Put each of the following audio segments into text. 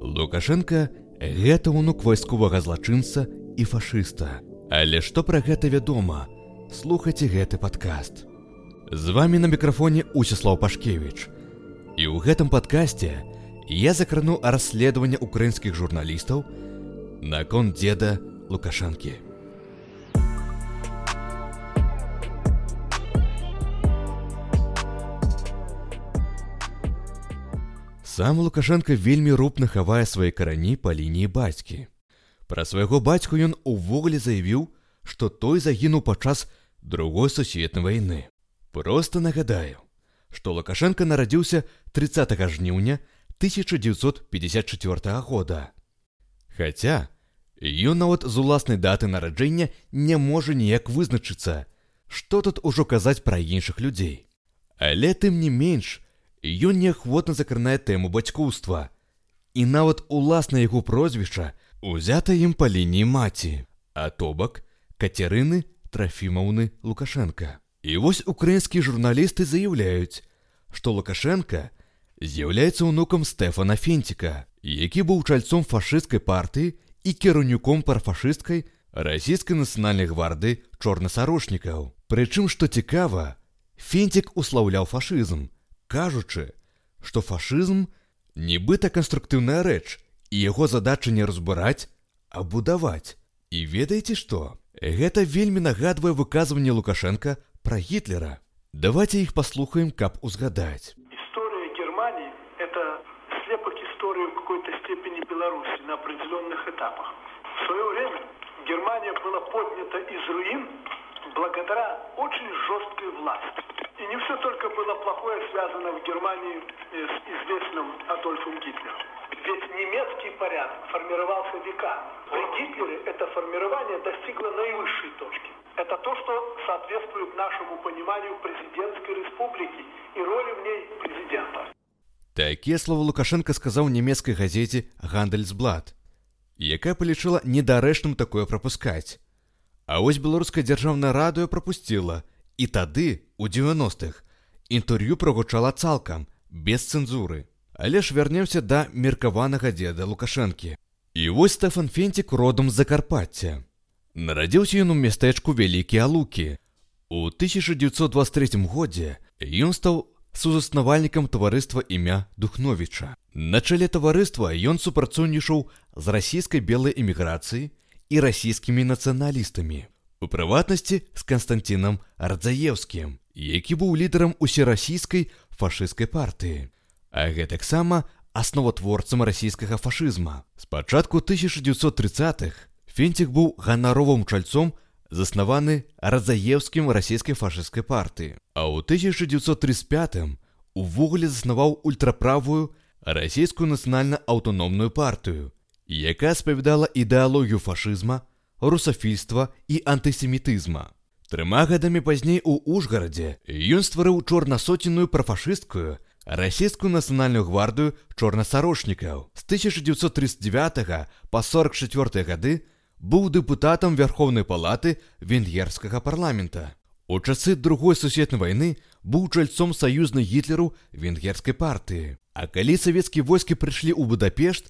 Лукашенко гэта ўнук вайсковага злачынца і фашыста. Але што пра гэта вядома? Слухайце гэты падкаст. З вами на мікрафоне Усіслав Пашкевіч. І ў гэтым падкасці я закрану расследаванне украінскіх журналістаў наконт дзеда Лукашанкі. Сам Лукашенко вельмі рупна хавае свае карані па лініі бацькі. Пра свайго бацьку ён увогуле заявіў, што той загінуў падчас другой сусветнай вайны. Проста нагадаю, што Лукашенко нарадзіўся 30 жніўня 1954 года. Хаця ён нават з уласнай даты нараджэння не можа ніяк вызначыцца, што тут ужо казаць пра іншых людзей. Але тым не менш, Ён неахвотна закранае тэму бацькоўства. І нават уласна яго прозвішча узята ім па лініі маці, а то бок кацярыны трафімаўны Лукашенко. І вось украінскія журналісты заяўляюць, што Лукашенко з'яўляецца ўнукам Стэфана Фенціка, які быў чальцом фашысцкай партыі і кіраўніком парфашысцкай расійскай нацыянальнай гварды чорнасарочнікаў. Прычым, што цікава, Фенцік услаўляў фашызм, кажучы, што фашызм нібыта канструктыўная рэч і яго задача не разбураць, а будаваць. І ведаеце што? Гэта вельмі нагадвае выказванне Лукашенко пра гітлера. Давайте іх паслухаем, каб узгадаць. История Германии – это слепок истории в какой-то степени Беларуси на определенных этапах. В свое время Германия была поднята из руин благодаря очень жесткой власти. И не все только было плохое связано в Германии с известным Адольфом Гитлером. Ведь немецкий порядок формировался веками. При Гитлере это формирование достигло наивысшей точки. Это то, что соответствует нашему пониманию президентской республики и роли в ней президента. Такія словы Лукашенко сказаў нямецкай газеце Гандельсблад, якая палічыла недарэчным такое прапускаць. А вось беларуская дзяржаўная радыё прапусціла, і тады, у 90-х, інтэрв'ю прагучала цалкам, без цэнзуры. Але ж вярнемся да меркаванага дзеда Лукашэнкі. І вось Стэфан Фенцік родам з Закарпацця. Нарадзіўся ён у мястэчку вялікія лукі. У 1923 годзе ён стаў сузаснавальнікам таварыства імя Духновіча. На чале таварыства ён супрацоўнічаў з расійскай белай эміграцыі і расійскімі нацыяналістамі. У прыватнасці з Канстантінам Ардзаеўскім, які быў лідарам усерасійскай фашысцкай партыі. А гэтаксама асноватворцам расійскага фашызма. Спачатку 1930-х Фенцік быў ганаровым чальцом, заснаваны Радзаеўскім расійскай фашысцкай партыі. А ў 1935 увогуле заснаваў ультраправую расійскую нацыянальна-аўтаномную партыю, якая спавядала ідэалогію фашызма, русафільства і антысемітызма. Трыма гадамі пазней у Ужгарадзе ён стварыў чорнасоценную прафашысткую расійскую нацыянальную гвардыю чорнасарочнікаў. З 1939 па 44 гады быў дэпутатам вярхоўнай палаты венгерскага парламента. У часы другой сусветнай вайны быў чальцом саюзнай гітлеру венгерскай партыі. А калі савецкія войскі прыйшлі ў Будапешт,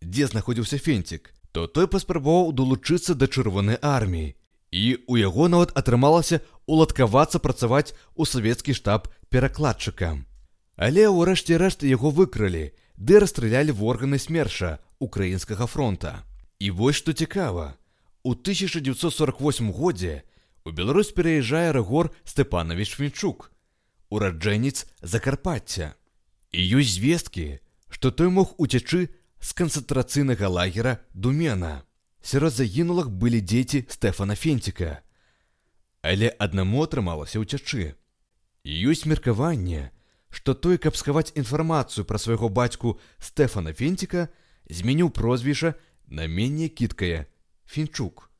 дзе знаходзіўся фенцік, то той паспрабаваў далучыцца да чырвонай арміі. І у яго нават атрымалася уладкавацца працаваць у савецкі штаб перакладчыкам. Але ўрэшце рэшт яго выкралі, ды расстралялі в органы смерша украінскага фронта. І вось што цікава. У 1948 годзе у Беларусь пераязджае Рэгор Степанович Фінчук, ураджэнец Закарпацця. І ёсць звесткі, што той мог уцячы з канцэнтрацыйнага лагера Думена. Сярод загінулых былі дзеці Стэфана Фенціка. Але аднаму атрымалася ўцячы. Ёсць меркаванне, што той, каб схаваць інфармацыю пра свайго бацьку Стэфана Фенціка, змяніў прозвішча на менее кіткае Фінчук.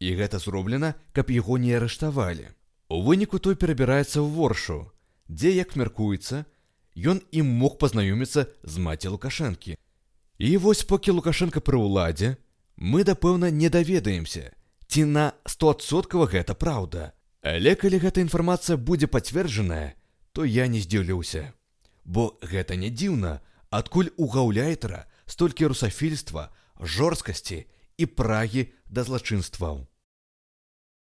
І гэта зроблена, каб яго не арыштавалі. У выніку той перабіраецца ў воршу, дзе, як мяркуецца, ён ім мог пазнаёміцца з маці Лукашэнкі. І вось покі Лукашенко пры ўладзе, мы дапэўна не даведаемся, ці на стосоткава гэта праўда. Але калі гэта інфармацыя будзе пацверджаная, то я не здзіўлюся. Бо гэта не дзіўна, адкуль у гаўляйтара столькі русафільства, жорсткасці і прагі да злачынстваў.